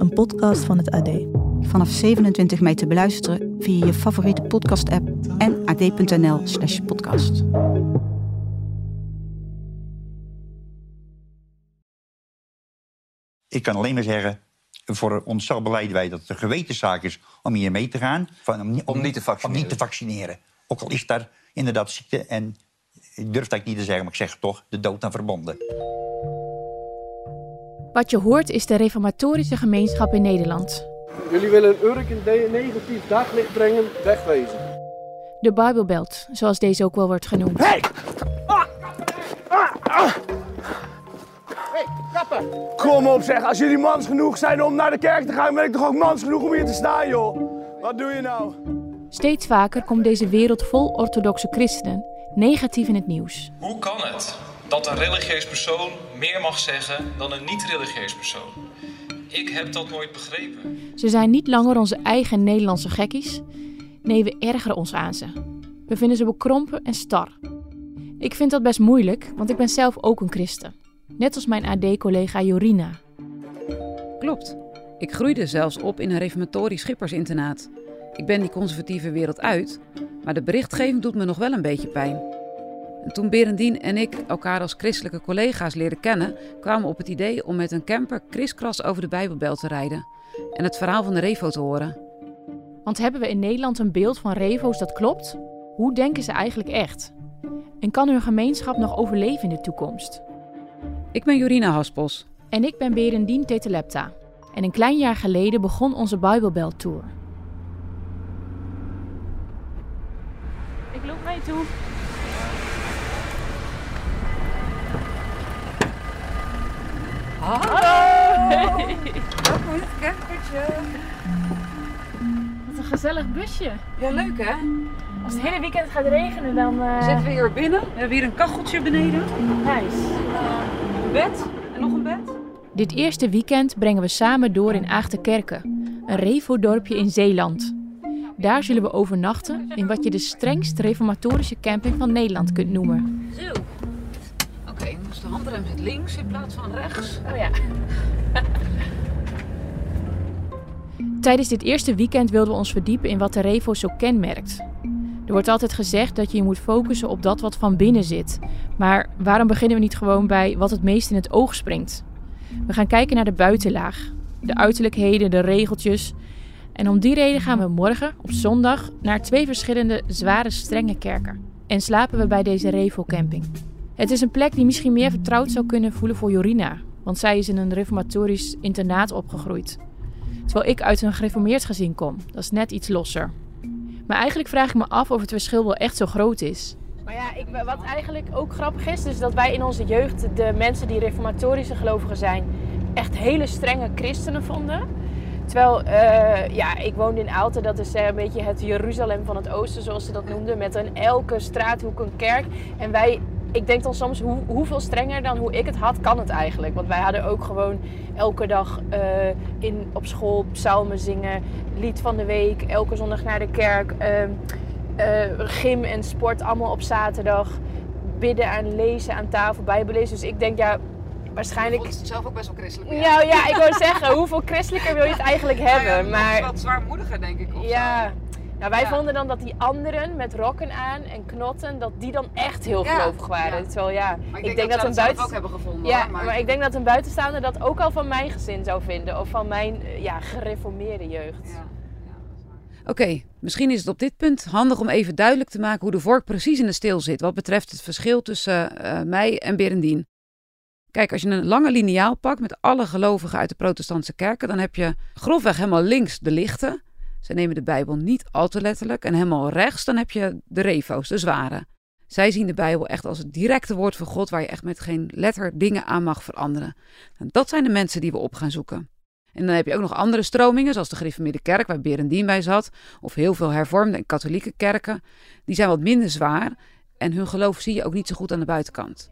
een podcast van het AD. Vanaf 27 mei te beluisteren via je favoriete podcast-app en ad.nl/slash podcast. Ik kan alleen maar zeggen, voor onszelf beleiden wij dat het een gewetenszaak is om hier mee te gaan. Van, om, om, niet te vaccineren. Om niet te vaccineren. Ook al is daar inderdaad ziekte en ik durf dat niet te zeggen, maar ik zeg toch, de dood aan verbonden. Wat je hoort is de reformatorische gemeenschap in Nederland. Jullie willen een Urk in negatief daglicht brengen, wegwezen. De Bijbelbelt, zoals deze ook wel wordt genoemd. Hey! Ah! Ah! Ah! Hey, kappen! Kom op zeg, als jullie mans genoeg zijn om naar de kerk te gaan, ben ik toch ook mans genoeg om hier te staan, joh. Wat doe je nou? Steeds vaker komt deze wereld vol orthodoxe christenen negatief in het nieuws. Hoe kan het dat een religieus persoon meer mag zeggen dan een niet-religieus persoon? Ik heb dat nooit begrepen. Ze zijn niet langer onze eigen Nederlandse gekkies. Nee, we ergeren ons aan ze. We vinden ze bekrompen en star. Ik vind dat best moeilijk, want ik ben zelf ook een christen. Net als mijn AD-collega Jorina. Klopt. Ik groeide zelfs op in een reformatorisch schippersinternaat. Ik ben die conservatieve wereld uit, maar de berichtgeving doet me nog wel een beetje pijn. En toen Berendien en ik elkaar als christelijke collega's leren kennen, kwamen we op het idee om met een camper kriskras over de Bijbelbel te rijden en het verhaal van de Revo te horen. Want hebben we in Nederland een beeld van Revo's dat klopt? Hoe denken ze eigenlijk echt? En kan hun gemeenschap nog overleven in de toekomst? Ik ben Jorina Haspels. En ik ben Berendien Tetelepta. En een klein jaar geleden begon onze Bijbelbel-tour. Ik loop je toe. Hallo! Welkom in het campertje. Wat een gezellig busje. Ja, leuk hè? Als het hele weekend gaat regenen, dan... Uh... Zitten we hier binnen. We hebben hier een kacheltje beneden. Nice. Uh, een bed. En nog een bed. Dit eerste weekend brengen we samen door in Aagtenkerken. Een Revo-dorpje in Zeeland. Daar zullen we overnachten in wat je de strengst reformatorische camping van Nederland kunt noemen. Zo. De handrem zit links in plaats van rechts. Oh ja. Tijdens dit eerste weekend wilden we ons verdiepen in wat de Revo zo kenmerkt. Er wordt altijd gezegd dat je je moet focussen op dat wat van binnen zit. Maar waarom beginnen we niet gewoon bij wat het meest in het oog springt? We gaan kijken naar de buitenlaag, de uiterlijkheden, de regeltjes. En om die reden gaan we morgen, op zondag, naar twee verschillende zware, strenge kerken. En slapen we bij deze Revo camping. Het is een plek die misschien meer vertrouwd zou kunnen voelen voor Jorina, want zij is in een reformatorisch internaat opgegroeid. Terwijl ik uit een gereformeerd gezin kom, dat is net iets losser. Maar eigenlijk vraag ik me af of het verschil wel echt zo groot is. Maar ja, ik, wat eigenlijk ook grappig is, is dat wij in onze jeugd de mensen die reformatorische gelovigen zijn, echt hele strenge christenen vonden. Terwijl, uh, ja, ik woonde in Aalten, dat is een beetje het Jeruzalem van het oosten, zoals ze dat noemden. Met een elke straathoek een kerk. En wij ik denk dan soms, hoe, hoeveel strenger dan hoe ik het had, kan het eigenlijk. Want wij hadden ook gewoon elke dag uh, in, op school psalmen zingen, lied van de week, elke zondag naar de kerk, uh, uh, gym en sport allemaal op zaterdag, bidden en lezen aan tafel, bijbelezen. Dus ik denk, ja, waarschijnlijk... Je zelf ook best wel christelijk. Ja, ja, ik wil zeggen, hoeveel christelijker wil je het eigenlijk hebben? Nou ja, maar wat zwaarmoediger, denk ik. Of ja, Nou, wij Ja. vonden dan dat die anderen met rokken aan en knotten, dat die dan echt heel Ja, gelovig waren. ja. Terwijl ja, Maar ik denk dat dat zelf ook hebben gevonden, Ja, hoor, maar- maar... ik denk dat een buitenstaander dat ook al van mijn gezin zou vinden. Of van mijn eh, ja, gereformeerde jeugd. Oké, misschien is het op dit punt handig om even duidelijk te maken hoe de vork precies in de steel zit wat betreft het verschil tussen eh, mij en Berendien. Kijk, als je een lange liniaal pakt met alle gelovigen uit de protestantse kerken, dan heb je grofweg helemaal links de lichten. Ze nemen de Bijbel niet al te letterlijk. En helemaal rechts, dan heb je de refo's, de zware. Zij zien de Bijbel echt als het directe woord van God waar je echt met geen letter dingen aan mag veranderen. En dat zijn de mensen die we op gaan zoeken. En dan heb je ook nog andere stromingen, zoals de Gereformeerde Kerk, waar Berendien bij zat, of heel veel hervormde en katholieke kerken. Die zijn wat minder zwaar en hun geloof zie je ook niet zo goed aan de buitenkant.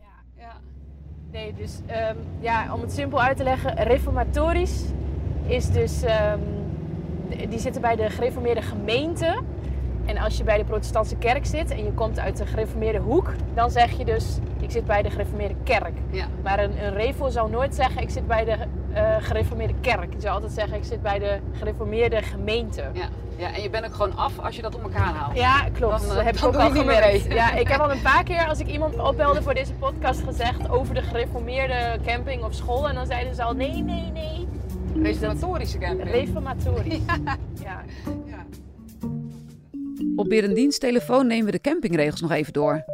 Nee, dus ehm, ja, om het simpel uit te leggen, reformatorisch is dus, ehm, die zitten bij de gereformeerde gemeente. En als je bij de protestantse kerk zit en je komt uit de gereformeerde hoek, dan zeg je dus, ik zit bij de gereformeerde kerk. Maar een, een revo zal nooit zeggen, ik zit bij de eh, gereformeerde kerk. Die zal altijd zeggen, ik zit bij de gereformeerde gemeente. Ja. ja, en je bent ook gewoon af als je dat om elkaar haalt. Ja, klopt. Dan, eh, dat heb ik dan ook al je niet meer gemerkt. Ja, ik heb al een paar keer als ik iemand opbelde voor deze podcast gezegd over de gereformeerde camping of school. En dan zeiden ze al nee, nee, nee. Reformatorische camping. Reformatorisch. Ja. Op Berendiens telefoon nemen we de campingregels nog even door.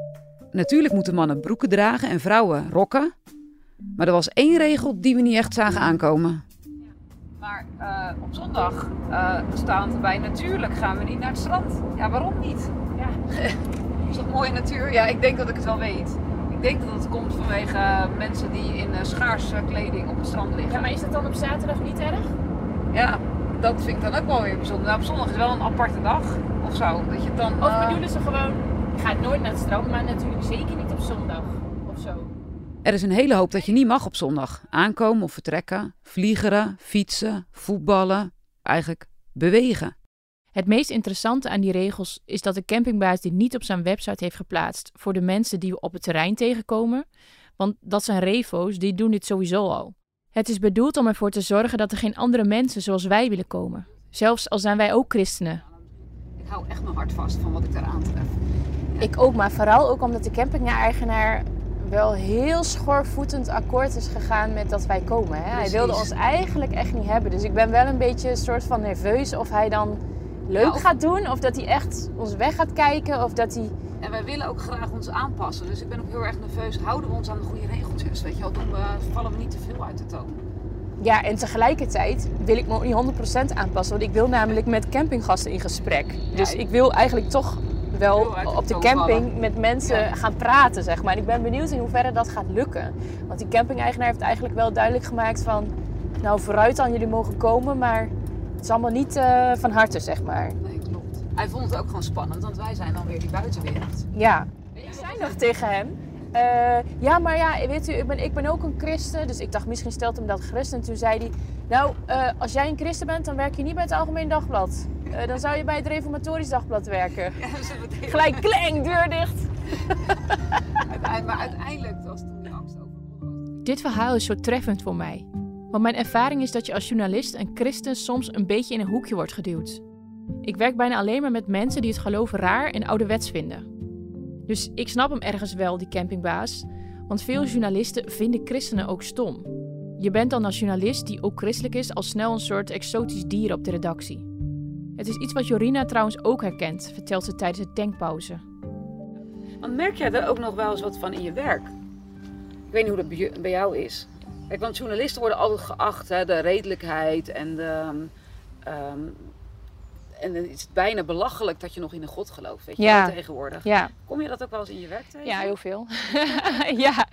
Natuurlijk moeten mannen broeken dragen en vrouwen rokken. Maar er was één regel die we niet echt zagen aankomen. Maar eh, op zondag eh, staan wij natuurlijk gaan we niet naar het strand. Ja, waarom niet? Ja. is dat mooie natuur? Ja, ik denk dat ik het wel weet. Ik denk dat het komt vanwege eh, mensen die in uh, schaarse kleding op het strand liggen. Ja, maar is dat dan op zaterdag niet erg? Ja, dat vind ik dan ook wel weer bijzonder. Nou, op zondag is wel een aparte dag of zo. Dat je het dan, Of eh, bedoelen ze gewoon, ik ga nooit naar het strand, maar natuurlijk zeker niet op zondag of zo. Er is een hele hoop dat je niet mag op zondag. Aankomen of vertrekken, vliegeren, fietsen, voetballen, eigenlijk bewegen. Het meest interessante aan die regels is dat de campingbaas die niet op zijn website heeft geplaatst voor de mensen die we op het terrein tegenkomen. Want dat zijn refo's, die doen dit sowieso al. Het is bedoeld om ervoor te zorgen dat er geen andere mensen zoals wij willen komen. Zelfs al zijn wij ook christenen. Ik hou echt mijn hart vast van wat ik daar aantref. Ik ook, maar vooral ook omdat de camping-eigenaar wel heel schoorvoetend akkoord is gegaan met dat wij komen. Hè? Hij wilde ons eigenlijk echt niet hebben. Dus ik ben wel een beetje een soort van nerveus of hij dan leuk of- gaat doen. Of dat hij echt ons weg gaat kijken. Of dat hij... En wij willen ook graag ons aanpassen. Dus ik ben ook heel erg nerveus. Houden we ons aan de goede regeltjes? Weet je wel, doen we, vallen we niet te veel uit de toon? Ja, en tegelijkertijd wil ik me ook niet 100% aanpassen. Want ik wil namelijk met campinggasten in gesprek. Dus ik wil eigenlijk toch wel op de camping met mensen Ja. gaan praten, zeg maar. En ik ben benieuwd in hoeverre dat gaat lukken. Want die camping-eigenaar heeft eigenlijk wel duidelijk gemaakt van... Nou, vooruit dan, jullie mogen komen, maar het is allemaal niet eh, van harte, zeg maar. Nee, klopt. Hij vond het ook gewoon spannend, want wij zijn dan weer die buitenwereld. Ja. Ik zei nog tegen hem... eh, ja, maar ja, weet u, ik ben, ik ben ook een christen. Dus ik dacht, misschien stelt hem dat gerust. En toen zei hij... Nou, eh, als jij een christen bent, dan werk je niet bij het Algemeen Dagblad. Eh, dan zou je bij het Reformatorisch Dagblad werken. Gelijk, kleng, deur dicht. Uiteindelijk- Maar uiteindelijk was toen die angst over. Dit verhaal is zo treffend voor mij. Want mijn ervaring is dat je als journalist en christen soms een beetje in een hoekje wordt geduwd. Ik werk bijna alleen maar met mensen die het geloof raar en ouderwets vinden. Dus ik snap hem ergens wel, die campingbaas. Want veel journalisten vinden christenen ook stom. Je bent dan als journalist die ook christelijk is al snel een soort exotisch dier op de redactie. Het is iets wat Jorina trouwens ook herkent, vertelt ze tijdens de tankpauze. Want merk jij er ook nog wel eens wat van in je werk? Ik weet niet hoe dat bij jou is. Kijk, want journalisten worden altijd geacht, hè, de redelijkheid en de... ehm, en dan is het bijna belachelijk dat je nog in een god gelooft, weet je Ja. tegenwoordig. Ja. Kom je dat ook wel eens in je werk tegen? Ja, heel veel. ja.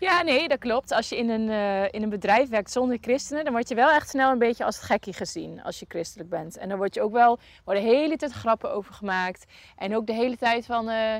ja, nee, dat klopt. Als je in een, eh, in een bedrijf werkt zonder christenen, dan word je wel echt snel een beetje als het gekkie gezien als je christelijk bent. En dan word je ook wel, worden de hele tijd grappen over gemaakt. En ook de hele tijd van, eh,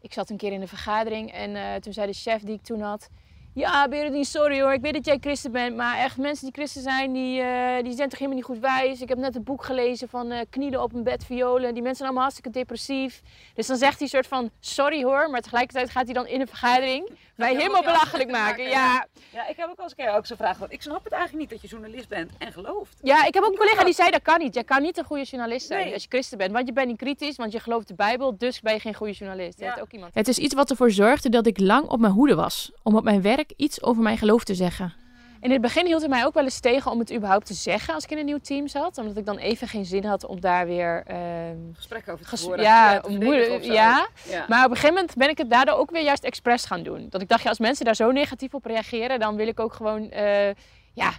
ik zat een keer in een vergadering en eh, toen zei de chef die ik toen had, Ja, Berendien, sorry hoor. Ik weet dat jij christen bent. Maar echt, mensen die christen zijn, die, eh, die zijn toch helemaal niet goed wijs. Ik heb net een boek gelezen van eh, knielen op een bed violen. Die mensen zijn allemaal hartstikke depressief. Dus dan zegt hij soort van, sorry hoor. Maar tegelijkertijd gaat hij dan in een vergadering mij helemaal belachelijk maken. Ja. Ja, ik heb ook al eens een keer ook zo'n vraag gehad. Ik snap het eigenlijk niet dat je journalist bent en gelooft. Ja, ik heb ook een collega die zei dat kan niet. Jij kan niet een goede journalist zijn Nee. als je christen bent. Want je bent niet kritisch, want je gelooft de Bijbel. Dus ben je geen goede journalist. Ja. ook iemand. Het is iets wat ervoor zorgde dat ik lang op mijn hoede was. Om op mijn werk iets over mijn geloof te zeggen. In het begin hield het mij ook wel eens tegen om het überhaupt te zeggen als ik in een nieuw team zat. Omdat ik dan even geen zin had om daar weer... ehm, Gesprekken over te ges- voeren. Ja, zo. ja. Ja. maar op een gegeven moment ben ik het daardoor ook weer juist expres gaan doen. Dat ik dacht, ja, als mensen daar zo negatief op reageren, dan wil ik ook gewoon eh, ja,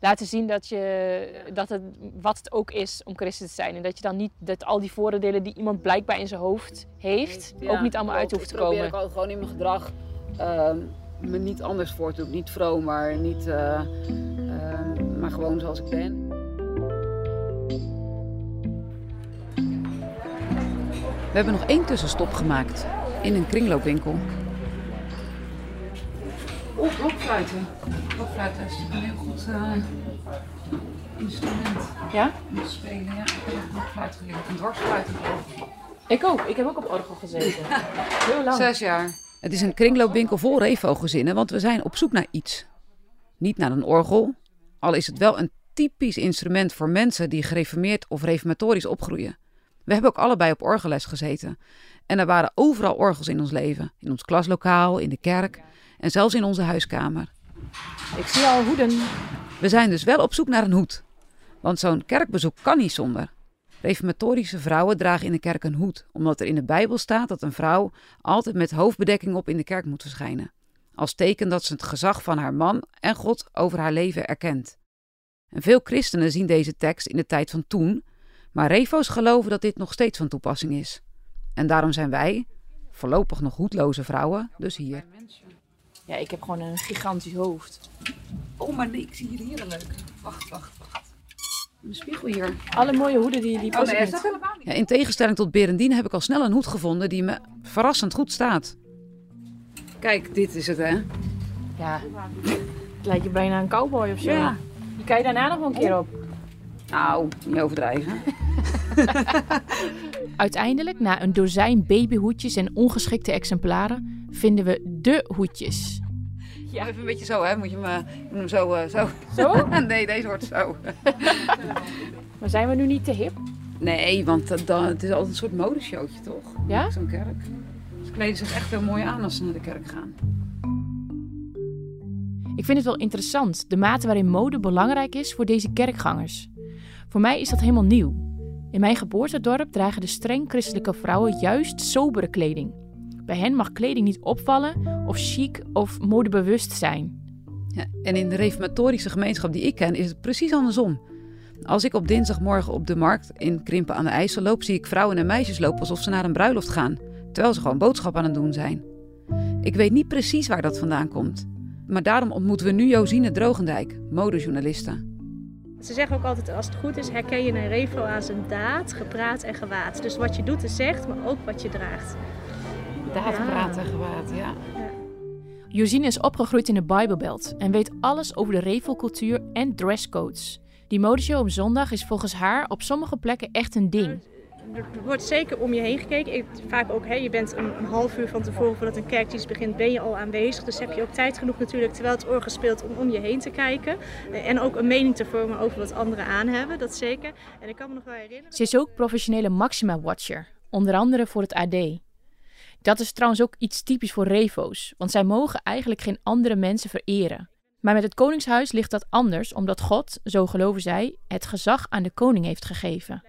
laten zien dat, je, dat het, wat het ook is om christen te zijn. En dat je dan niet dat al die vooroordelen die iemand blijkbaar in zijn hoofd heeft, Ja, ook niet allemaal uit hoeft te Ik probeer komen. ook gewoon in mijn gedrag ehm, me niet anders voor te doen. Niet vroom, maar niet... eh, ehm, maar gewoon zoals ik ben. We hebben nog één tussenstop gemaakt in een kringloopwinkel. Oh, blokfluiten. Blokfluiten is een heel goed eh, instrument Ja? om te spelen. Ja, ik heb blokfluit geleerd. Een dwarsfluiten Ik ook. Ik heb ook op orgel gezeten. Heel lang. Zes jaar. Het is een kringloopwinkel vol Revo-gezinnen, want we zijn op zoek naar iets. Niet naar een orgel, al is het wel een typisch instrument voor mensen die gereformeerd of reformatorisch opgroeien. We hebben ook allebei op orgelles gezeten. En er waren overal orgels in ons leven. In ons klaslokaal, in de kerk en zelfs in onze huiskamer. Ik zie al hoeden. We zijn dus wel op zoek naar een hoed. Want zo'n kerkbezoek kan niet zonder. Reformatorische vrouwen dragen in de kerk een hoed, omdat er in de Bijbel staat dat een vrouw altijd met hoofdbedekking op in de kerk moet verschijnen. Als teken dat ze het gezag van haar man en God over haar leven erkent. En veel christenen zien deze tekst in de tijd van toen, maar refo's geloven dat dit nog steeds van toepassing is. En daarom zijn wij, voorlopig nog hoedloze vrouwen, dus hier. Ja, ik heb gewoon een gigantisch hoofd. Oh, maar nee, ik zie hier hier een leuke. Wacht, wacht, wacht. Een spiegel hier. Alle mooie hoeden die, die Oh passen nee, dat helemaal niet. Ja, in tegenstelling tot Berendien heb ik al snel een hoed gevonden die me verrassend goed staat. Kijk, dit is het hè. Ja, het lijkt je bijna een cowboy of zo. Ja. Die kan je daarna nog wel een keer op. Nou, niet overdrijven. Uiteindelijk, na een dozijn babyhoedjes en ongeschikte exemplaren, vinden we de hoedjes. Ja, even een beetje zo hè. Moet je hem, eh, moet hem zo... eh, zo? Zo? nee, deze wordt zo. Maar zijn we nu niet te hip? nee, want dat- het is altijd een soort modeshowtje toch? Ja? Zo'n kerk. Ze kleden zich echt heel mooi aan als ze naar de kerk gaan. Ik vind het wel interessant, de mate waarin mode belangrijk is voor deze kerkgangers. Voor mij is dat helemaal nieuw. In mijn geboortedorp dragen de streng christelijke vrouwen juist sobere kleding. Bij hen mag kleding niet opvallen of chic of modebewust zijn. Ja, en in de reformatorische gemeenschap die ik ken is het precies andersom. Als ik op dinsdagmorgen op de markt in Krimpen aan de IJssel loop, zie ik vrouwen en meisjes lopen alsof ze naar een bruiloft gaan, terwijl ze gewoon boodschap aan het doen zijn. Ik weet niet precies waar dat vandaan komt. Maar daarom ontmoeten we nu Josine Drogendijk, modejournaliste. Ze zeggen ook altijd, als het goed is, herken je een revo aan zijn daad, gepraat en gewaad. Dus wat je doet en zegt, maar ook wat je draagt. Daad, Ja. gepraat en gewaad, ja. Josine is opgegroeid in de Bijbelbelt en weet alles over de revelcultuur en dresscodes. Die modeshow op zondag is volgens haar op sommige plekken echt een ding. Er wordt zeker om je heen gekeken. Ik, vaak ook, hè, je bent een, een half uur van tevoren voordat een kerkdienst begint, ben je al aanwezig. Dus heb je ook tijd genoeg natuurlijk, terwijl het orgel speelt, om om je heen te kijken. Eh, En ook een mening te vormen over wat anderen aan hebben, dat zeker. En ik kan me nog wel herinneren... Ze is ook professionele Maxima-watcher, onder andere voor het AD. Dat is trouwens ook iets typisch voor revo's, want zij mogen eigenlijk geen andere mensen vereren. Maar met het Koningshuis ligt dat anders, omdat God, zo geloven zij, het gezag aan de koning heeft gegeven.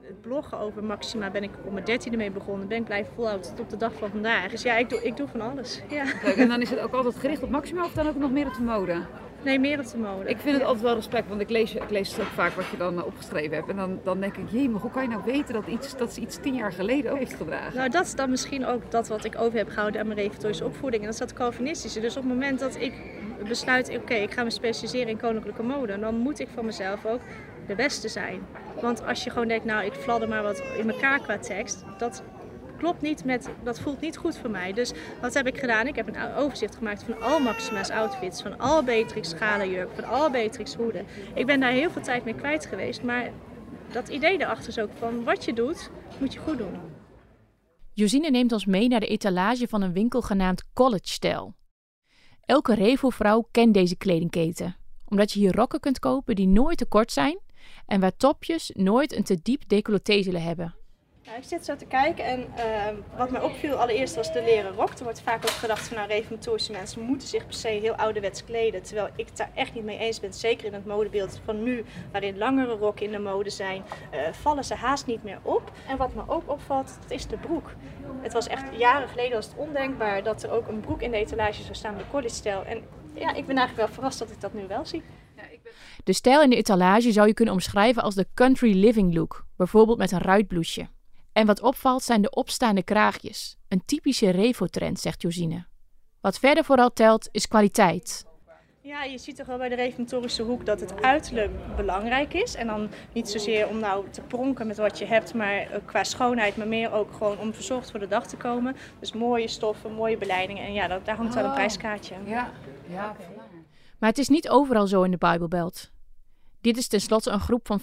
Het bloggen over Maxima ben ik op mijn dertiende mee begonnen. Ben ik blijven volhouden tot op de dag van vandaag. Dus ja, ik doe, ik doe van alles. Ja. Leuk, en dan is het ook altijd gericht op Maxima of dan ook nog meer op de mode? Nee, meer op de mode. Ik vind het altijd wel respect, want ik lees, ik lees ook vaak wat je dan eh, opgeschreven hebt. En dan, dan denk ik, jee, maar hoe kan je nou weten dat, iets, dat ze iets tien jaar geleden ook heeft gedragen? Nou, dat is dan misschien ook dat wat ik over heb gehouden aan mijn reformatorische opvoeding. En dat is dat Calvinistische. Dus op het moment dat ik besluit, oké, ik ga me specialiseren in koninklijke mode, dan moet ik van mezelf ook de beste zijn. Want als je gewoon denkt, nou, ik fladder maar wat in elkaar qua tekst, dat klopt niet met, dat voelt niet goed voor mij. Dus wat heb ik gedaan? Ik heb een overzicht gemaakt van al Maxima's outfits, van al Beatrix schalenjurk, van al Beatrix hoeden. Ik ben daar heel veel tijd mee kwijt geweest, maar dat idee daarachter is ook van wat je doet, moet je goed doen. Josine neemt ons mee naar de etalage van een winkel genaamd College Style. Elke Revo-vrouw kent deze kledingketen, omdat je hier rokken kunt kopen die nooit te kort zijn en waar topjes nooit een te diep decolleté zullen hebben. Nou, ik zit zo te kijken en uh, wat mij opviel allereerst was de leren rok. Er wordt vaak ook gedacht van nou, reformatorische mensen moeten zich per se heel ouderwets kleden. Terwijl ik het daar echt niet mee eens ben. Zeker in het modebeeld van nu, waarin langere rokken in de mode zijn, uh, vallen ze haast niet meer op. En wat me ook opvalt, dat is de broek. Het was echt jaren geleden was het ondenkbaar dat er ook een broek in de etalage zou staan bij college style. En ja, ik ben eigenlijk wel verrast dat ik dat nu wel zie. De stijl in de etalage zou je kunnen omschrijven als de country living look, bijvoorbeeld met een ruitbloesje. En wat opvalt zijn de opstaande kraagjes. Een typische revo-trend, zegt Josine. Wat verder vooral telt, is kwaliteit. Ja, je ziet toch wel bij de reformatorische hoek dat het uiterlijk belangrijk is. En dan niet zozeer om nou te pronken met wat je hebt, maar qua schoonheid, maar meer ook gewoon om verzorgd voor de dag te komen. Dus mooie stoffen, mooie beleidingen. En ja, daar hangt wel een prijskaartje. Ja, ja. Maar het is niet overal zo in de Bijbelbelt. Dit is tenslotte een groep van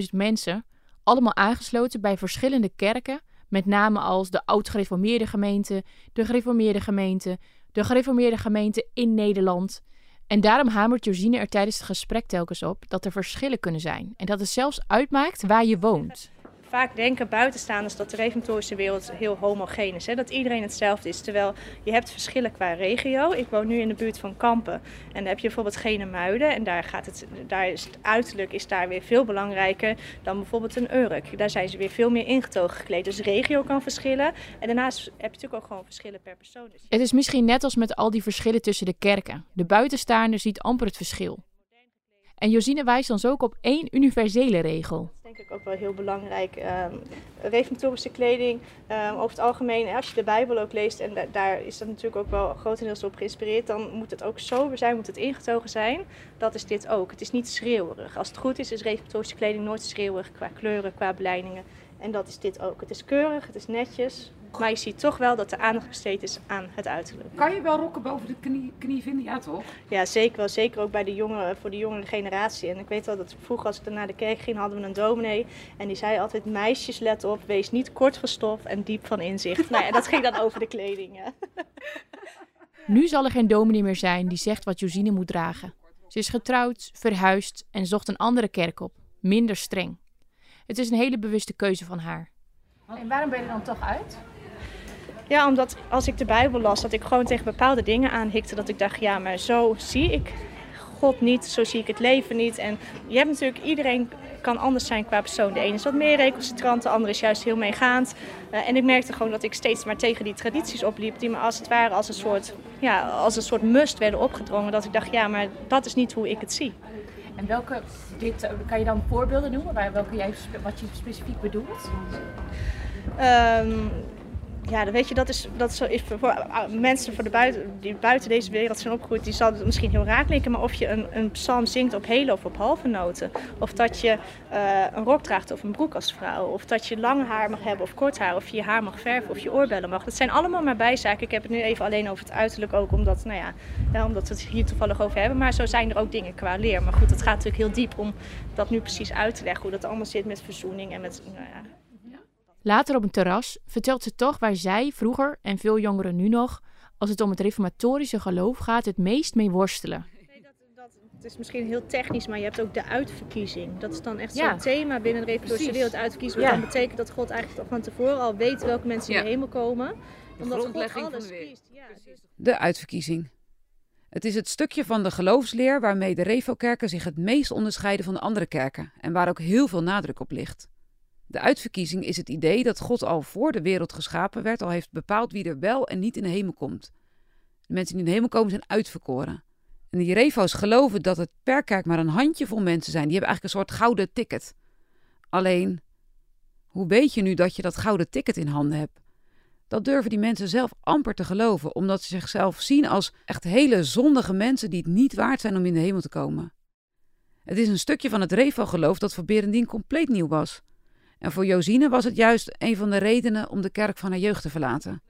500.000 mensen allemaal aangesloten bij verschillende kerken, met name als de oud-gereformeerde gemeente, de gereformeerde gemeente, de gereformeerde gemeente in Nederland. En daarom hamert Josine er tijdens het gesprek telkens op dat er verschillen kunnen zijn en dat het zelfs uitmaakt waar je woont vaak denken buitenstaanders dat de reformatorische wereld heel homogeen is. Hè? Dat iedereen hetzelfde is. Terwijl je hebt verschillen qua regio. Ik woon nu in de buurt van Kampen. En dan heb je bijvoorbeeld Genemuiden. En daar, gaat het, daar is het uiterlijk is daar weer veel belangrijker dan bijvoorbeeld een Urk. Daar zijn ze weer veel meer ingetogen gekleed. Dus regio kan verschillen. En daarnaast heb je natuurlijk ook gewoon verschillen per persoon. Dus het is misschien net als met al die verschillen tussen de kerken. De buitenstaander ziet amper het verschil. En Josine wijst ons ook op één universele regel. Denk ik ook wel heel belangrijk. Um, reformatorische kleding, um, over het algemeen, als je de Bijbel ook leest, en daar is dat natuurlijk ook wel grotendeels op geïnspireerd, dan moet het ook sober zijn, moet het ingetogen zijn. Dat is dit ook. Het is niet schreeuwerig. Als het goed is, is reformatorische kleding nooit schreeuwerig qua kleuren, qua beleidingen. En dat is dit ook. Het is keurig, het is netjes, maar je ziet toch wel dat de aandacht besteed is aan het uiterlijk. Kan je wel rokken boven de knie, knie vinden? Ja, toch? Ja, zeker wel. Zeker ook bij de jonge, voor de jongere generatie. En ik weet wel dat vroeger als ik naar de kerk ging, hadden we een dominee. En die zei altijd, meisjes let op, wees niet kort van stof en diep van inzicht. nou ja, dat ging dan over de kleding. Nu zal er geen dominee meer zijn die zegt wat Josine moet dragen. Ze is getrouwd, verhuisd en zocht een andere kerk op. Minder streng. Het is een hele bewuste keuze van haar. En waarom ben je er dan toch uit? Ja, omdat als ik de Bijbel las, dat ik gewoon tegen bepaalde dingen aanhikte. Dat ik dacht, ja, maar zo zie ik God niet, zo zie ik het leven niet. En je hebt natuurlijk, iedereen kan anders zijn qua persoon. De ene is wat meer recalcitrant, de andere is juist heel meegaand. Uh, en ik merkte gewoon dat ik steeds maar tegen die tradities opliep, die me als het ware als een soort, ja, als een soort must werden opgedrongen. Dat ik dacht, ja, maar dat is niet hoe ik het zie. En welke, dit, kan je dan voorbeelden noemen, waar, welke jij, wat je specifiek bedoelt? Um, ja, weet je, dat is, dat is, is voor ah, mensen voor de buiten, die buiten deze wereld zijn opgegroeid, die zal het misschien heel raak lijken. Maar of je een, een psalm zingt op hele of op halve noten. Of dat je uh, een rok draagt of een broek als vrouw. Of dat je lang haar mag hebben of kort haar. Of je haar mag verven of je oorbellen mag. Dat zijn allemaal maar bijzaken. Ik heb het nu even alleen over het uiterlijk ook, omdat, nou ja, ja, omdat we het hier toevallig over hebben. Maar zo zijn er ook dingen qua leer. Maar goed, het gaat natuurlijk heel diep om dat nu precies uit te leggen. Hoe dat allemaal zit met verzoening en met, nou ja, Later op een terras vertelt ze toch waar zij vroeger en veel jongeren nu nog, als het om het reformatorische geloof gaat, het meest mee worstelen. Het is misschien heel technisch, maar je hebt ook de uitverkiezing. Dat is dan echt zo'n thema binnen de reformatorische wereld. Uitverkiezing, wat dan betekent dat God eigenlijk van tevoren al weet welke mensen in de hemel komen. Omdat God alles kiest. Dus- de uitverkiezing. Het is het stukje van de geloofsleer waarmee de Revo-kerken zich het meest onderscheiden van de andere kerken en waar ook heel veel nadruk op ligt. De uitverkiezing is het idee dat God al voor de wereld geschapen werd, al heeft bepaald wie er wel en niet in de hemel komt. De mensen die in de hemel komen zijn uitverkoren. En die refo's geloven dat het per kerk maar een handjevol mensen zijn. Die hebben eigenlijk een soort gouden ticket. Alleen, hoe weet je nu dat je dat gouden ticket in handen hebt? Dat durven die mensen zelf amper te geloven, omdat ze zichzelf zien als echt hele zondige mensen die het niet waard zijn om in de hemel te komen. Het is een stukje van het Revo-geloof dat voor Berendien compleet nieuw was. En voor Josine was het juist een van de redenen om de kerk van haar jeugd te verlaten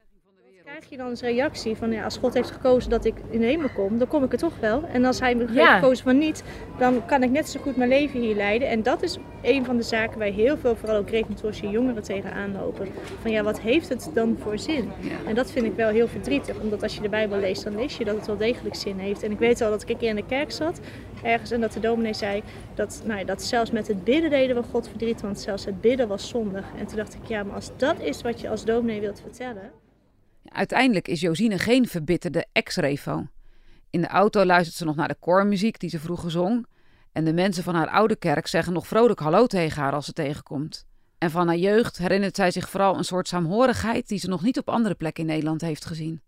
krijg je dan als reactie van ja, als God heeft gekozen dat ik in de hemel kom, dan kom ik er toch wel. En als hij me heeft gekozen van niet, dan kan ik net zo goed mijn leven hier leiden. En dat is een van de zaken waar heel veel, vooral ook reformatorische jongeren tegenaan lopen. Van ja, wat heeft het dan voor zin? En dat vind ik wel heel verdrietig, omdat als je de Bijbel leest, dan lees je dat het wel degelijk zin heeft. En ik weet al dat ik een keer in de kerk zat, ergens, en dat de dominee zei dat, nou ja, dat zelfs met het bidden deden we God verdriet, want zelfs het bidden was zondig. En toen dacht ik, ja, maar als dat is wat je als dominee wilt vertellen Uiteindelijk is Josine geen verbitterde ex-revo. In de auto luistert ze nog naar de koormuziek die ze vroeger zong. En de mensen van haar oude kerk zeggen nog vrolijk hallo tegen haar als ze tegenkomt. En van haar jeugd herinnert zij zich vooral een soort saamhorigheid die ze nog niet op andere plekken in Nederland heeft gezien.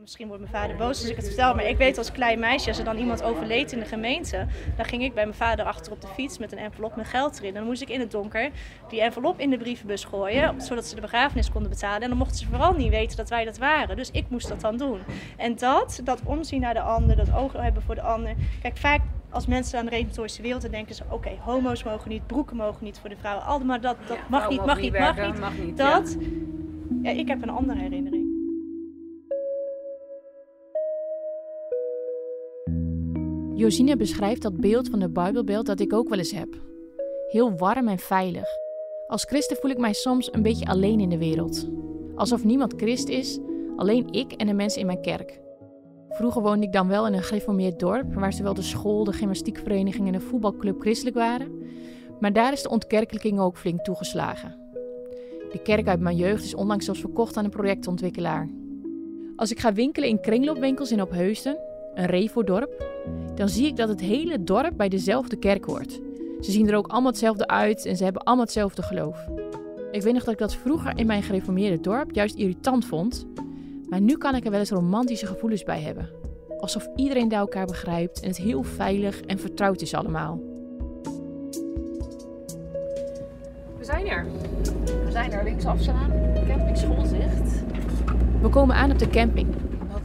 Misschien wordt mijn vader boos als ik het vertel, maar ik weet als klein meisje, als er dan iemand overleed in de gemeente, dan ging ik bij mijn vader achter op de fiets met een envelop met geld erin. En dan moest ik in het donker die envelop in de brievenbus gooien, zodat ze de begrafenis konden betalen. En dan mochten ze vooral niet weten dat wij dat waren. Dus ik moest dat dan doen. En dat, dat omzien naar de ander, dat oog hebben voor de ander. Kijk, vaak als mensen aan de reformatorische wereld dan denken ze: oké, homo's mogen niet, broeken mogen niet voor de vrouwen. Al maar dat, dat mag, niet, mag, niet, mag, niet, mag niet, Dat, ja. ik heb een andere herinnering. Josine beschrijft dat beeld van de Bijbelbeeld dat ik ook wel eens heb. Heel warm en veilig. Als christen voel ik mij soms een beetje alleen in de wereld. Alsof niemand christ is, alleen ik en de mensen in mijn kerk. Vroeger woonde ik dan wel in een gereformeerd dorp, waar zowel de school, de gymnastiekvereniging en de voetbalclub christelijk waren. Maar daar is de ontkerkelijking ook flink toegeslagen. De kerk uit mijn jeugd is onlangs zelfs verkocht aan een projectontwikkelaar. Als ik ga winkelen in kringloopwinkels in Opheusden, een Revo-dorp, dan zie ik dat het hele dorp bij dezelfde kerk hoort. Ze zien er ook allemaal hetzelfde uit en ze hebben allemaal hetzelfde geloof. Ik weet nog dat ik dat vroeger in mijn gereformeerde dorp juist irritant vond, maar nu kan ik er wel eens romantische gevoelens bij hebben. Alsof iedereen daar elkaar begrijpt en het heel veilig en vertrouwd is allemaal. We zijn er. We zijn er linksaf staan. Camping Schoolzicht. We komen aan op de camping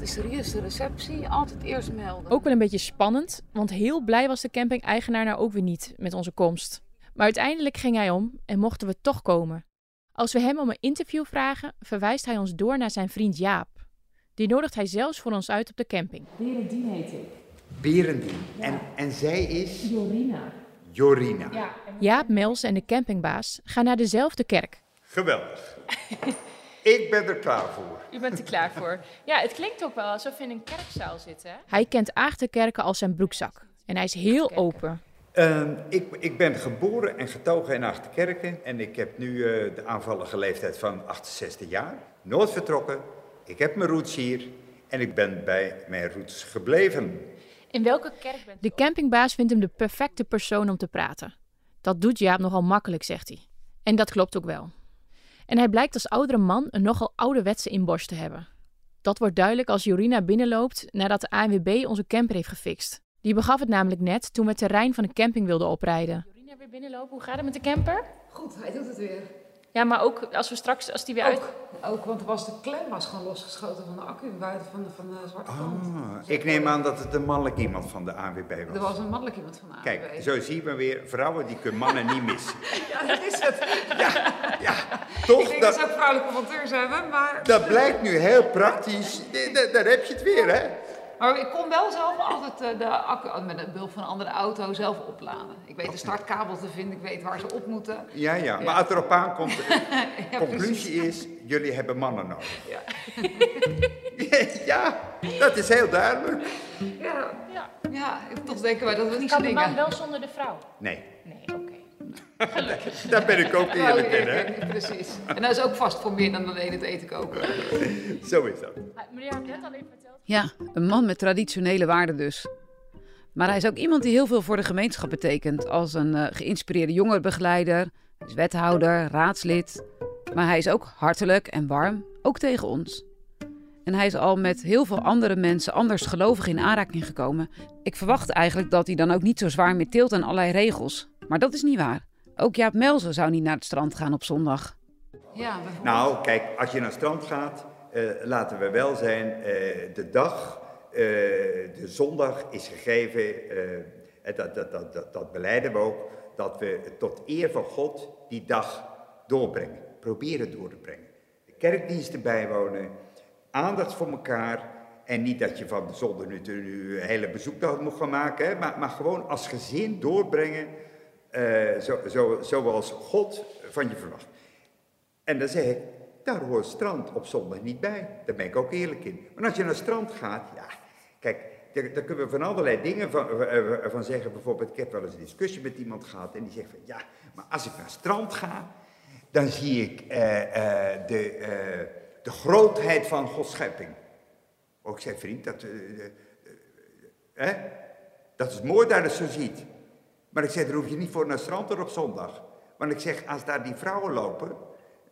is er de receptie, altijd eerst melden. Ook wel een beetje spannend, want heel blij was de camping-eigenaar nou ook weer niet met onze komst. Maar uiteindelijk ging hij om en mochten we toch komen. Als we hem om een interview vragen, verwijst hij ons door naar zijn vriend Jaap. Die nodigt hij zelfs voor ons uit op de camping. Berendien heet ik. Berendien. En, en zij is? Jorina. Jorina. Ja. Jaap, Mels en de campingbaas gaan naar dezelfde kerk. Geweldig. Ik ben er klaar voor. U bent er klaar voor. Ja, het klinkt ook wel alsof we in een kerkzaal zitten. Hij kent Aagterkerken als zijn broekzak. En hij is heel open. Uh, ik, ik, ben geboren en getogen in Achterkerken. En ik heb nu uh, de aanvallige leeftijd van 68 jaar. Nooit vertrokken. Ik heb mijn roots hier. En ik ben bij mijn roots gebleven. In welke kerk bent u? De campingbaas vindt hem de perfecte persoon om te praten. Dat doet Jaap nogal makkelijk, zegt hij. En dat klopt ook wel. En hij blijkt als oudere man een nogal ouderwetse inborst te hebben. Dat wordt duidelijk als Jorina binnenloopt nadat de ANWB onze camper heeft gefixt. Die begaf het namelijk net toen we het terrein van de camping wilden oprijden. Jorina weer binnenlopen, hoe gaat het met de camper? Goed, hij doet het weer. Ja, maar ook als we straks, als die weer ook, uit... Ook, want was de klem was gewoon losgeschoten van de accu buiten van de, van de zwarte kant. Ah, ik neem aan dat het een mannelijk iemand van de ANWB was. Er was een mannelijk iemand van de ANWB. Kijk, zo zien we weer, vrouwen die kunnen mannen niet missen. ja, dat is het. Ja, ja. Toch? Ik denk dat, dat ze ook vrouwelijke monteurs hebben, maar... Dat blijkt nu heel praktisch. Daar heb je het weer, hè? Maar ik kon wel zelf altijd eh, de accu oh, met behulp van een andere auto zelf opladen. Ik weet de startkabel te vinden, ik weet waar ze op moeten. Ja, ja, maar als erop aankomt, de conclusie is, jullie hebben mannen nodig. Ja. ja, dat is heel duidelijk. Ja, ja. ja toch denken wij dat we niet zo dingen... Kan de man wel zonder de vrouw? Nee. Nee, oké. Gelukkig. Daar ben ik ook eerlijk in, hè? Precies. En dat is ook vast voor meer dan alleen het eten koken. Zo is dat. Meneer, had net al even verteld ja, een man met traditionele waarden dus. Maar hij is ook iemand die heel veel voor de gemeenschap betekent. Als een uh, geïnspireerde jongerenbegeleider, is wethouder, raadslid. Maar hij is ook hartelijk en warm, ook tegen ons. En hij is al met heel veel andere mensen anders gelovig in aanraking gekomen. Ik verwacht eigenlijk dat hij dan ook niet zo zwaar meer tilt aan allerlei regels. Maar dat is niet waar. Ook Jaap Melzen zou niet naar het strand gaan op zondag. Ja, nou, kijk, als je naar het strand gaat, laten we wel zijn, uh, de dag, uh, de zondag is gegeven, dat, dat, dat, dat, dat beleiden we ook, dat we tot eer van God die dag doorbrengen. Proberen door te brengen. De kerkdiensten bijwonen, aandacht voor elkaar. En niet dat je van de nu, nu een hele bezoekdag moet gaan maken, hè, maar, maar gewoon als gezin doorbrengen eh, zo, zo, zoals God van je verwacht. En dan zeg ik, daar hoort strand op zondag niet bij. Daar ben ik ook eerlijk in. Maar als je naar het strand gaat, ja, kijk, daar, daar kunnen we van allerlei dingen van, eh, van zeggen. Bijvoorbeeld, ik heb wel eens een discussie met iemand gehad en die zegt van, ja, maar als ik naar het strand ga, dan zie ik eh, eh, de, eh, de grootheid van Gods schepping. Ook ik zei, vriend, dat, eh, eh, hè? dat is mooi dat je zo ziet. Maar ik zeg, daar hoef je niet voor naar strand op zondag. Want ik zeg, als daar die vrouwen lopen,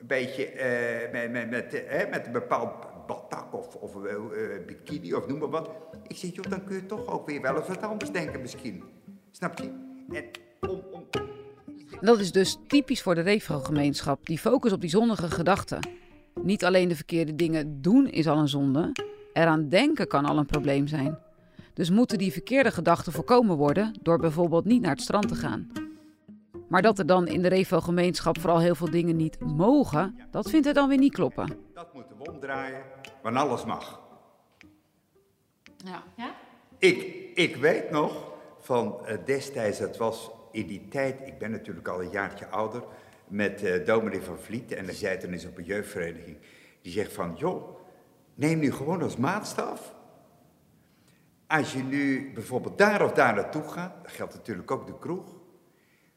een beetje eh, met, met, met, met een bepaald badpak of, of eh, eh, bikini of noem maar wat. Ik zeg, joh, dan kun je toch ook weer wel eens wat anders denken misschien. Snap je? Om, om, Dat is dus typisch voor de Revo-gemeenschap, die focus op die zondige gedachten. Niet alleen de verkeerde dingen doen is al een zonde, eraan denken kan al een probleem zijn. Dus moeten die verkeerde gedachten voorkomen worden door bijvoorbeeld niet naar het strand te gaan. Maar dat er dan in de Revo-gemeenschap vooral heel veel dingen niet mogen, dat vindt hij dan weer niet kloppen. dat moeten we omdraaien, want alles mag. Ja. ja? Ik, ik weet nog van eh, destijds, dat was in die tijd, ik ben natuurlijk al een jaartje ouder, met eh dominee van Vliet en die zei toen eens op een jeugdvereniging, die zegt van, joh, neem nu gewoon als maatstaf. Als je nu bijvoorbeeld daar of daar naartoe gaat, dat geldt natuurlijk ook de kroeg,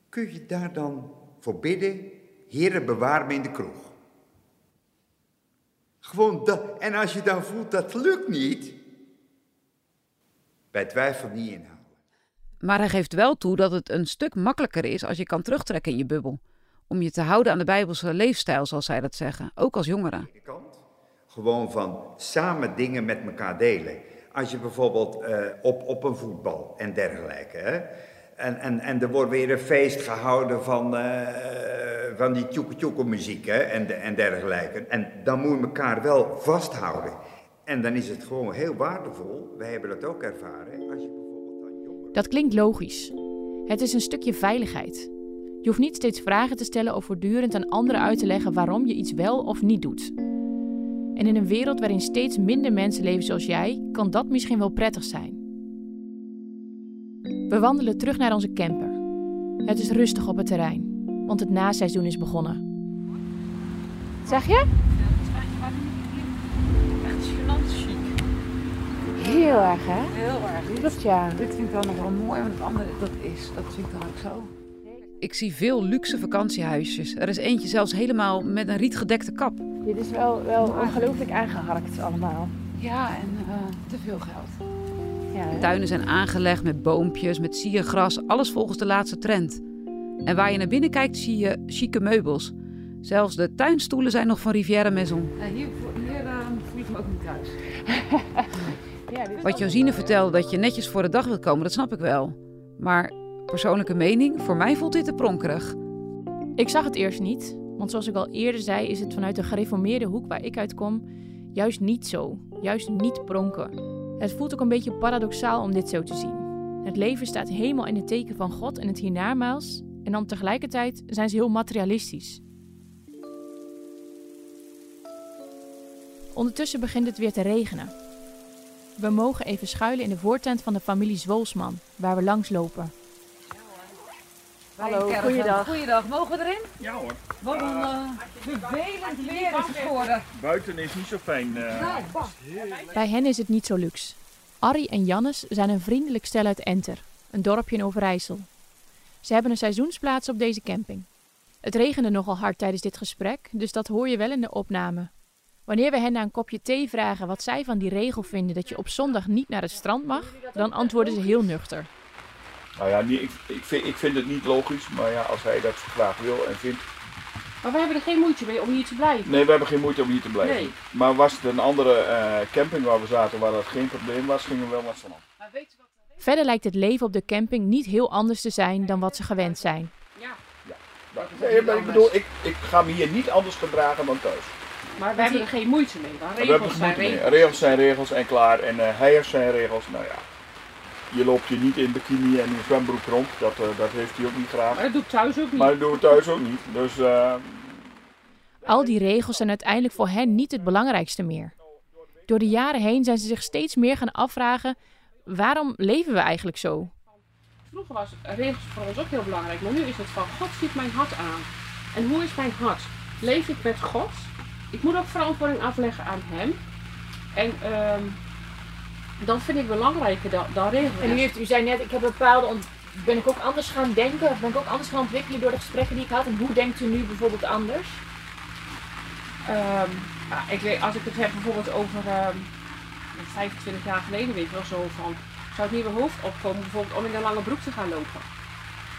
kun je daar dan voor bidden, Heere bewaar me in de kroeg. Gewoon dat. En als je dan voelt dat lukt niet, bij twijfel niet inhouden. Maar hij geeft wel toe dat het een stuk makkelijker is als je kan terugtrekken in je bubbel. Om je te houden aan de Bijbelse leefstijl, zoals zij dat zeggen, ook als jongeren. Gewoon van samen dingen met elkaar delen. Als je bijvoorbeeld eh, op, op een voetbal en dergelijke. Hè? En, en, en er wordt weer een feest gehouden van, eh, van die tjoeke muziek hè? En, de- en dergelijke. En dan moet je elkaar wel vasthouden. En dan is het gewoon heel waardevol. Wij hebben dat ook ervaren. Als je Dat klinkt logisch. Het is een stukje veiligheid. Je hoeft niet steeds vragen te stellen of voortdurend aan anderen uit te leggen waarom je iets wel of niet doet. En in een wereld waarin steeds minder mensen leven zoals jij, kan dat misschien wel prettig zijn. We wandelen terug naar onze camper. Het is rustig op het terrein, want het naseizoen is begonnen. Zeg je? Echt gênant chic. Heel erg, hè? Heel erg. Dat ja. Dit vind ik dan nog wel mooi, maar het andere, dat is, dat vind ik dan ook zo. Ik zie veel luxe vakantiehuisjes. Er is eentje zelfs helemaal met een rietgedekte kap. Dit is wel, wel ongelooflijk aangeharkt allemaal. Ja, en eh, te veel geld. Ja, De tuinen zijn aangelegd met boompjes, met siergras, alles volgens de laatste trend. En waar je naar binnen kijkt, zie je chique meubels. Zelfs de tuinstoelen zijn nog van Riviera Maison. Eh, hier hier eh, voel ik me ook niet thuis. Wat Josine vertelde dat je netjes voor de dag wilt komen, dat snap ik wel. Maar persoonlijke mening, voor mij voelt dit te pronkerig. Ik zag het eerst niet, want zoals ik al eerder zei, is het vanuit de gereformeerde hoek waar ik uitkom juist niet zo. Juist niet pronken. Het voelt ook een beetje paradoxaal om dit zo te zien. Het leven staat helemaal in het teken van God en het hiernamaals, en dan tegelijkertijd zijn ze heel materialistisch. Ondertussen begint het weer te regenen. We mogen even schuilen in de voortent van de familie Zwolsman, waar we langs lopen. Hallo, goeiedag. Goeiedag, mogen we erin? Ja hoor. Wat een eh, vervelend weer is het geworden. Buiten is niet zo fijn. eh. Bij hen is het niet zo luxe. Arrie en Jannes zijn een vriendelijk stel uit Enter, een dorpje in Overijssel. Ze hebben een seizoensplaats op deze camping. Het regende nogal hard tijdens dit gesprek, dus dat hoor je wel in de opname. Wanneer we hen na een kopje thee vragen wat zij van die regel vinden dat je op zondag niet naar het strand mag, dan antwoorden ze heel nuchter. Nou ja, ik, ik, vind, ik vind het niet logisch, maar ja, als hij dat graag wil en vindt. Maar we hebben er geen moeite mee om hier te blijven. Nee, we hebben geen moeite om hier te blijven. Nee. Maar was het een andere eh, camping waar we zaten waar dat geen probleem was, gingen we wel naar het strand. Verder lijkt het leven op de camping niet heel anders te zijn dan wat ze gewend zijn. Maar, nee, maar ik bedoel, ik, ik ga me hier niet anders gedragen dan thuis. Maar we hebben er geen moeite mee. Maar we hebben regels er zijn moeite mee. regels. Regels zijn regels en klaar. En eh, hij heeft zijn regels. Nou ja, je loopt je niet in bikini en in zwembroek rond. Dat, eh, dat heeft hij ook niet graag. Maar dat doe ik thuis ook niet. Maar dat doen we thuis ook niet. Dus, eh, Al die regels zijn uiteindelijk voor hen niet het belangrijkste meer. Door de jaren heen zijn ze zich steeds meer gaan afvragen: waarom leven we eigenlijk zo? Vroeger was regels voor ons ook heel belangrijk, maar nu is het van God ziet mijn hart aan. En hoe is mijn hart? Leef ik met God? Ik moet ook verantwoording afleggen aan Hem. En ehm dat vind ik belangrijker regels. En u, heeft, u zei net, ik heb bepaalde ben ik ook anders gaan denken, of ben ik ook anders gaan ontwikkelen door de gesprekken die ik had. En hoe denkt u nu bijvoorbeeld anders? Ehm, ja, ik weet, als ik het heb bijvoorbeeld over ehm 25 jaar geleden, weet je wel zo van, zou het niet in mijn hoofd opkomen bijvoorbeeld om in een lange broek te gaan lopen.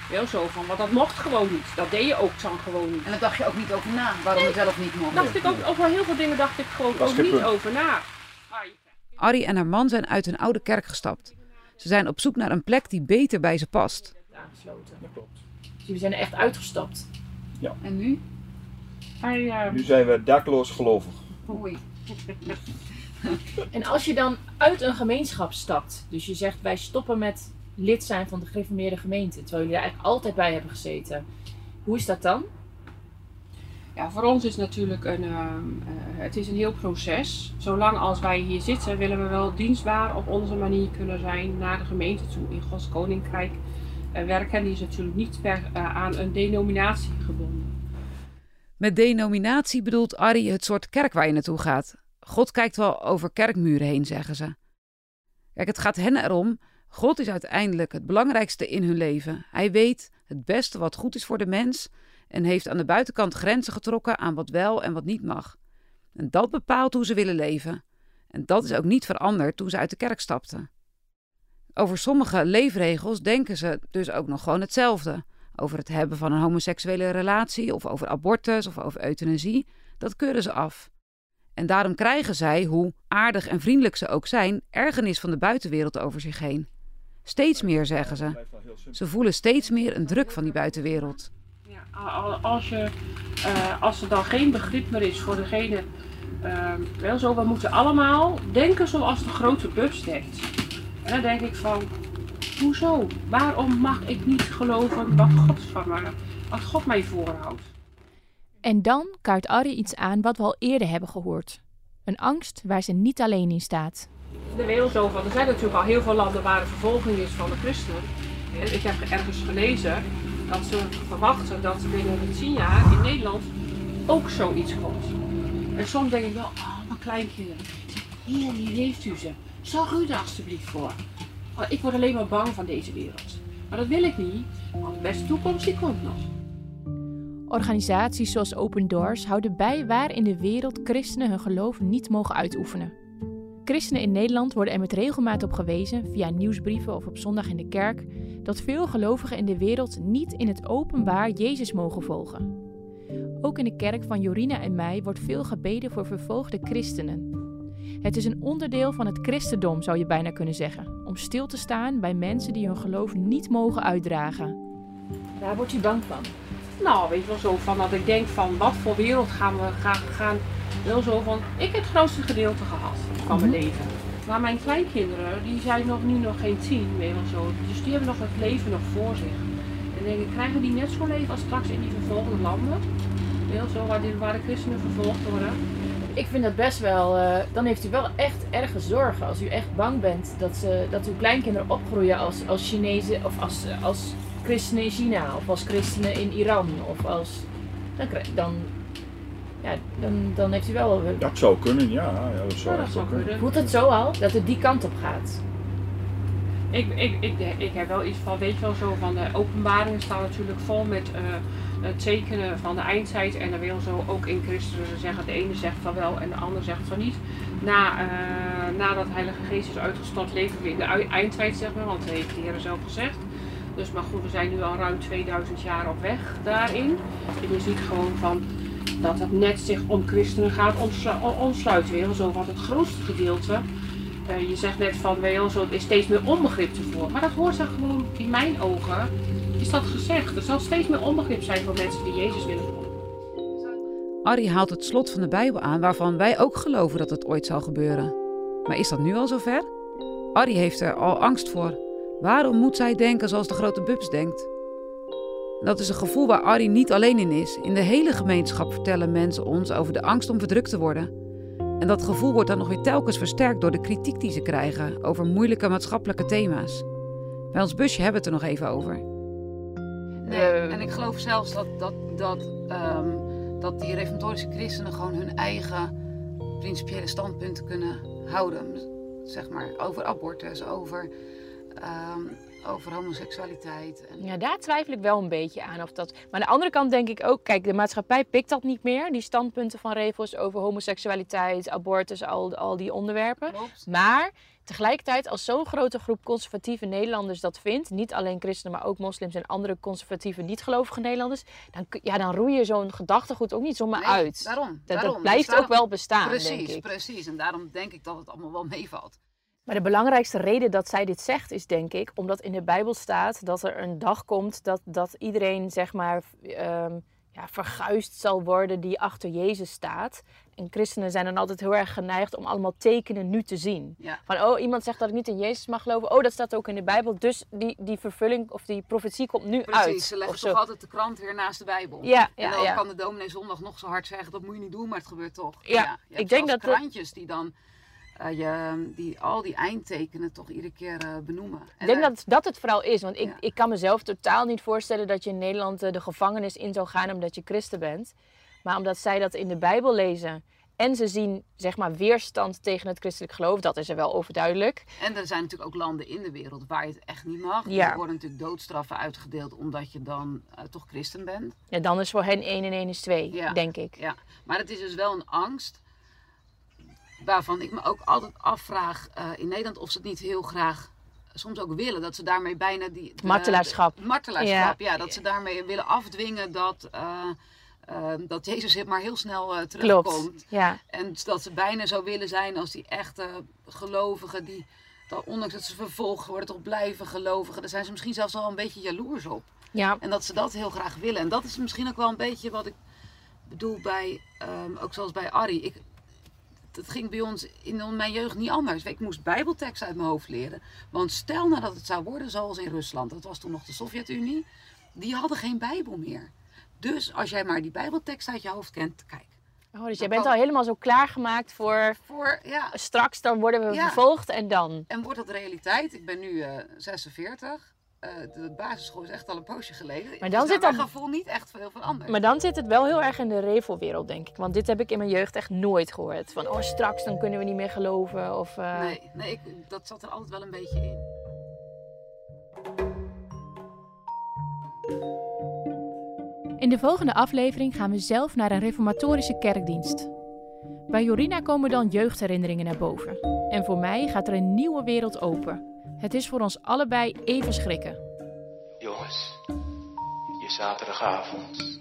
Wel zo van, want dat mocht gewoon niet. Dat deed je ook dan gewoon niet. En daar dacht je ook niet over na, waarom het wel of niet mocht. Dacht ik ook, over heel veel dingen dacht ik gewoon ook niet over na. Arrie en haar man zijn uit hun oude kerk gestapt. Ze zijn op zoek naar een plek die beter bij ze past. Aangesloten. Dat klopt. Dus jullie zijn er echt uitgestapt. Ja. En nu? Nu zijn we dakloos gelovig. Oei. En als je dan uit een gemeenschap stapt, dus je zegt wij stoppen met lid zijn van de gereformeerde gemeente, terwijl jullie daar eigenlijk altijd bij hebben gezeten. Hoe is dat dan? Ja, voor ons is natuurlijk een, ehm, eh, het is een heel proces. Zolang als wij hier zitten, willen we wel dienstbaar op onze manier kunnen zijn naar de gemeente toe in Gods Koninkrijk eh, werken. Die is natuurlijk niet per, eh, aan een denominatie gebonden. Met denominatie bedoelt Arrie het soort kerk waar je naartoe gaat. God kijkt wel over kerkmuren heen, zeggen ze. Kijk, het gaat hen erom. God is uiteindelijk het belangrijkste in hun leven. Hij weet het beste wat goed is voor de mens en heeft aan de buitenkant grenzen getrokken aan wat wel en wat niet mag. En dat bepaalt hoe ze willen leven. En dat is ook niet veranderd toen ze uit de kerk stapten. Over sommige leefregels denken ze dus ook nog gewoon hetzelfde. Over het hebben van een homoseksuele relatie, of over abortus, of over euthanasie. Dat keuren ze af. En daarom krijgen zij, hoe aardig en vriendelijk ze ook zijn, ergernis van de buitenwereld over zich heen. Steeds meer, zeggen ze. Ze voelen steeds meer een druk van die buitenwereld. Al- Als, je, eh, als er dan geen begrip meer is voor degene, ehm, wel zo, we moeten allemaal denken zoals de grote bus denkt. En dan denk ik van, hoezo? Waarom mag ik niet geloven wat God van mij, wat God mij voorhoudt? En dan kaart Arrie iets aan wat we al eerder hebben gehoord. Een angst waar ze niet alleen in staat. De wereld van, er zijn natuurlijk al heel veel landen waar er vervolging is van de christenen. En ik heb ergens gelezen dat ze verwachten dat binnen een tien jaar in Nederland ook zoiets komt. En soms denk ik wel, oh, mijn kleinkinderen. Hier, hier heeft u ze. Zorg u er alstublieft voor. Oh, ik word alleen maar bang van deze wereld. Maar dat wil ik niet, want de beste toekomst die komt nog. Organisaties zoals Open Doors houden bij waar in de wereld christenen hun geloof niet mogen uitoefenen. Christenen in Nederland worden er met regelmaat op gewezen, via nieuwsbrieven of op zondag in de kerk, dat veel gelovigen in de wereld niet in het openbaar Jezus mogen volgen. Ook in de kerk van Jorina en mij wordt veel gebeden voor vervolgde christenen. Het is een onderdeel van het christendom, zou je bijna kunnen zeggen, om stil te staan bij mensen die hun geloof niet mogen uitdragen. Daar wordt u bang van. Nou, weet je wel zo van dat ik denk van wat voor wereld gaan we gaan, gaan wel zo van, ik heb het grootste gedeelte gehad van mijn Mhm. leven. Maar mijn kleinkinderen, die zijn nog, nu nog geen tien, je wel zo. Dus die hebben nog het leven nog voor zich. En denk ik, krijgen die net zo'n leven als straks in die vervolgde landen? Wel zo, waar, die, waar de christenen vervolgd worden? Ik vind dat best wel. eh, dan heeft u wel echt erge zorgen als u echt bang bent dat, ze, dat uw kleinkinderen opgroeien als, als Chinezen of als, als christenen in China of als christenen in Iran of als. Dan, ja, dan, dan heeft u wel. Dat zou kunnen, ja. ja dat zou Ja, dat echt zou wel kunnen. Voelt het zo al dat het die kant op gaat? Ik, ik, ik, ik heb wel iets van, weet je wel zo, van de openbaringen staan natuurlijk vol met eh, het tekenen van de eindtijd. En dan wil zo ook in Christus zeggen, de ene zegt van wel en de ander zegt van niet. Na, eh, nadat de Heilige Geest is uitgestort, leven we in de eindtijd, zeg maar, want dat heeft de Heer zelf gezegd. Dus maar goed, we zijn nu al ruim 2000 jaar op weg daarin. En je ziet gewoon van dat het net zich om christenen gaat omslu- o- omsluiten. Weer zo, want het grootste gedeelte eh, je zegt net van wel zo, er is steeds meer onbegrip ervoor. Maar dat hoort er gewoon, in mijn ogen, is dat gezegd. Er zal steeds meer onbegrip zijn voor mensen die Jezus willen volgen. Arrie haalt het slot van de Bijbel aan waarvan wij ook geloven dat het ooit zal gebeuren. Maar is dat nu al zover? Arrie heeft er al angst voor. Waarom moet zij denken zoals de grote Bubs denkt? Dat is een gevoel waar Arie niet alleen in is. In de hele gemeenschap vertellen mensen ons over de angst om verdrukt te worden. En dat gevoel wordt dan nog weer telkens versterkt door de kritiek die ze krijgen over moeilijke maatschappelijke thema's. Bij ons busje hebben we het er nog even over. Nee, en ik geloof zelfs dat, dat, dat, ehm, dat die reformatorische christenen gewoon hun eigen principiële standpunten kunnen houden. Zeg maar over abortus, over, ehm, over homoseksualiteit. En... Ja, daar twijfel ik wel een beetje aan. Of dat... Maar aan de andere kant denk ik ook, kijk, de maatschappij pikt dat niet meer. Die standpunten van Revos over homoseksualiteit, abortus, al, al die onderwerpen. Maar tegelijkertijd, als zo'n grote groep conservatieve Nederlanders dat vindt, niet alleen christenen, maar ook moslims en andere conservatieve niet-gelovige Nederlanders, dan, ja, dan roei je zo'n gedachtegoed ook niet zomaar Nee, uit. Daarom. Dat, daarom. dat blijft Dus daarom- ook wel bestaan, Precies, denk ik. precies. En daarom denk ik dat het allemaal wel meevalt. Maar de belangrijkste reden dat zij dit zegt is denk ik omdat in de Bijbel staat dat er een dag komt dat, dat iedereen zeg maar ehm, ja, verguisd zal worden die achter Jezus staat. En christenen zijn dan altijd heel erg geneigd om allemaal tekenen nu te zien. Ja. Van oh, iemand zegt dat ik niet in Jezus mag geloven. Oh, dat staat ook in de Bijbel. Dus die, die vervulling of die profetie komt nu uit. Precies, ze leggen zo. toch altijd de krant weer naast de Bijbel. Ja, en ja, dan ja. kan de dominee zondag nog zo hard zeggen, dat moet je niet doen, maar het gebeurt toch. Ja, ik denk dat de- krantjes die dan eh, je, die, al die eindtekenen toch iedere keer eh, benoemen. En Ik denk dat dat het vooral is. Want ik, ik kan mezelf totaal niet voorstellen dat je in Nederland eh, de gevangenis in zou gaan omdat je christen bent. Maar omdat zij dat in de Bijbel lezen en ze zien zeg maar, weerstand tegen het christelijk geloof, dat is er wel overduidelijk. En er zijn natuurlijk ook landen in de wereld waar je het echt niet mag. Ja. Er worden natuurlijk doodstraffen uitgedeeld omdat je dan toch christen bent. Ja, dan is voor hen 1 en 1 is 2, Ja. denk ik. Ja, maar het is dus wel een angst waarvan ik me ook altijd afvraag eh, in Nederland of ze het niet heel graag soms ook willen. Dat ze daarmee bijna die... de- Martelaarschap. de- martelaarschap, ja. Ja. Dat ze daarmee willen afdwingen dat, eh, eh, dat Jezus maar heel snel terugkomt. Klopt. Ja. En dat ze bijna zo willen zijn als die echte gelovigen die... Dat ondanks dat ze vervolgd worden, toch blijven gelovigen. Daar zijn ze misschien zelfs al een beetje jaloers op. Ja. En dat ze dat heel graag willen. En dat is misschien ook wel een beetje wat ik bedoel bij, ehm, ook zoals bij Arie. Ik, dat ging bij ons in mijn jeugd niet anders. Ik moest bijbelteksten uit mijn hoofd leren. Want stel nou dat het zou worden zoals in Rusland. Dat was toen nog de Sovjet-Unie. Die hadden geen bijbel meer. Dus als jij maar die bijbeltekst uit je hoofd kent, kijk. Oh, dus jij bent al helemaal zo klaargemaakt voor, voor ja. straks, dan worden we Ja. vervolgd en dan. En wordt dat realiteit? Ik ben nu eh 46. Eh, de basisschool is echt al een poosje geleden. Maar dan Dus zit naar dat- gevoel niet echt veel veranderd. Maar dan zit het wel heel erg in de revelwereld, denk ik. Want dit heb ik in mijn jeugd echt nooit gehoord. Van, oh, straks dan kunnen we niet meer geloven. Of, eh, Nee, nee ik, dat zat er altijd wel een beetje in. In de volgende aflevering gaan we zelf naar een reformatorische kerkdienst. Bij Jorina komen dan jeugdherinneringen naar boven. En voor mij gaat er een nieuwe wereld open. Het is voor ons allebei even schrikken. Jongens, je zaterdagavond,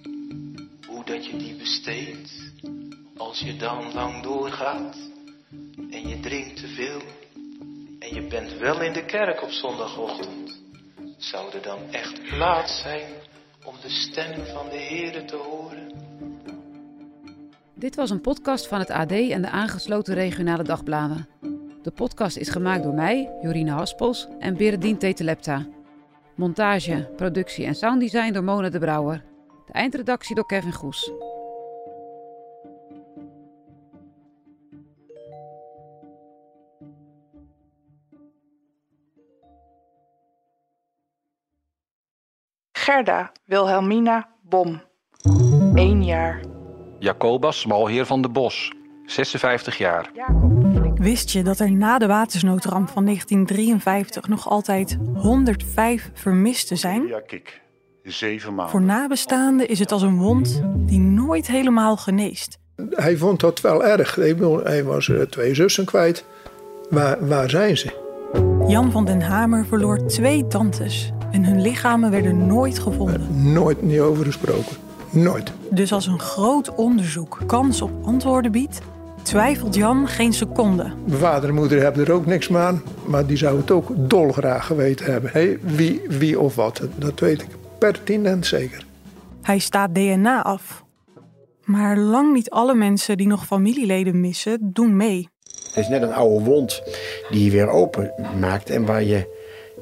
hoe dat je die besteedt, als je dan lang doorgaat en je drinkt te veel en je bent wel in de kerk op zondagochtend, zou er dan echt plaats zijn om de stem van de Heere te horen? Dit was een podcast van het AD en de aangesloten regionale dagbladen. De podcast is gemaakt door mij, Jorine Haspels en Berendien Tetelepta. Montage, productie en sounddesign door Mona de Brouwer. De eindredactie door Kevin Goes. Gerda Wilhelmina Bom. 1 jaar. Jacobus Smalheer van de Bos, 56 jaar. Wist je dat er na de watersnoodramp van 1953 nog altijd 105 vermisten zijn? Ja, kijk. Zeven maanden. Voor nabestaanden is het als een wond die nooit helemaal geneest. Hij vond dat wel erg. Hij was eh, twee zussen kwijt. Waar, waar zijn ze? Jan van den Hamer verloor twee tantes en hun lichamen werden nooit gevonden. Nooit niet over gesproken. Nooit. Dus als een groot onderzoek kans op antwoorden biedt, twijfelt Jan geen seconde. Mijn vader en moeder hebben er ook niks mee aan. Maar die zou het ook dolgraag geweten hebben. Hé, wie, wie of wat. Dat weet ik pertinent zeker. Hij staat DNA af. Maar lang niet alle mensen die nog familieleden missen, doen mee. Het is net een oude wond die je weer open maakt en waar je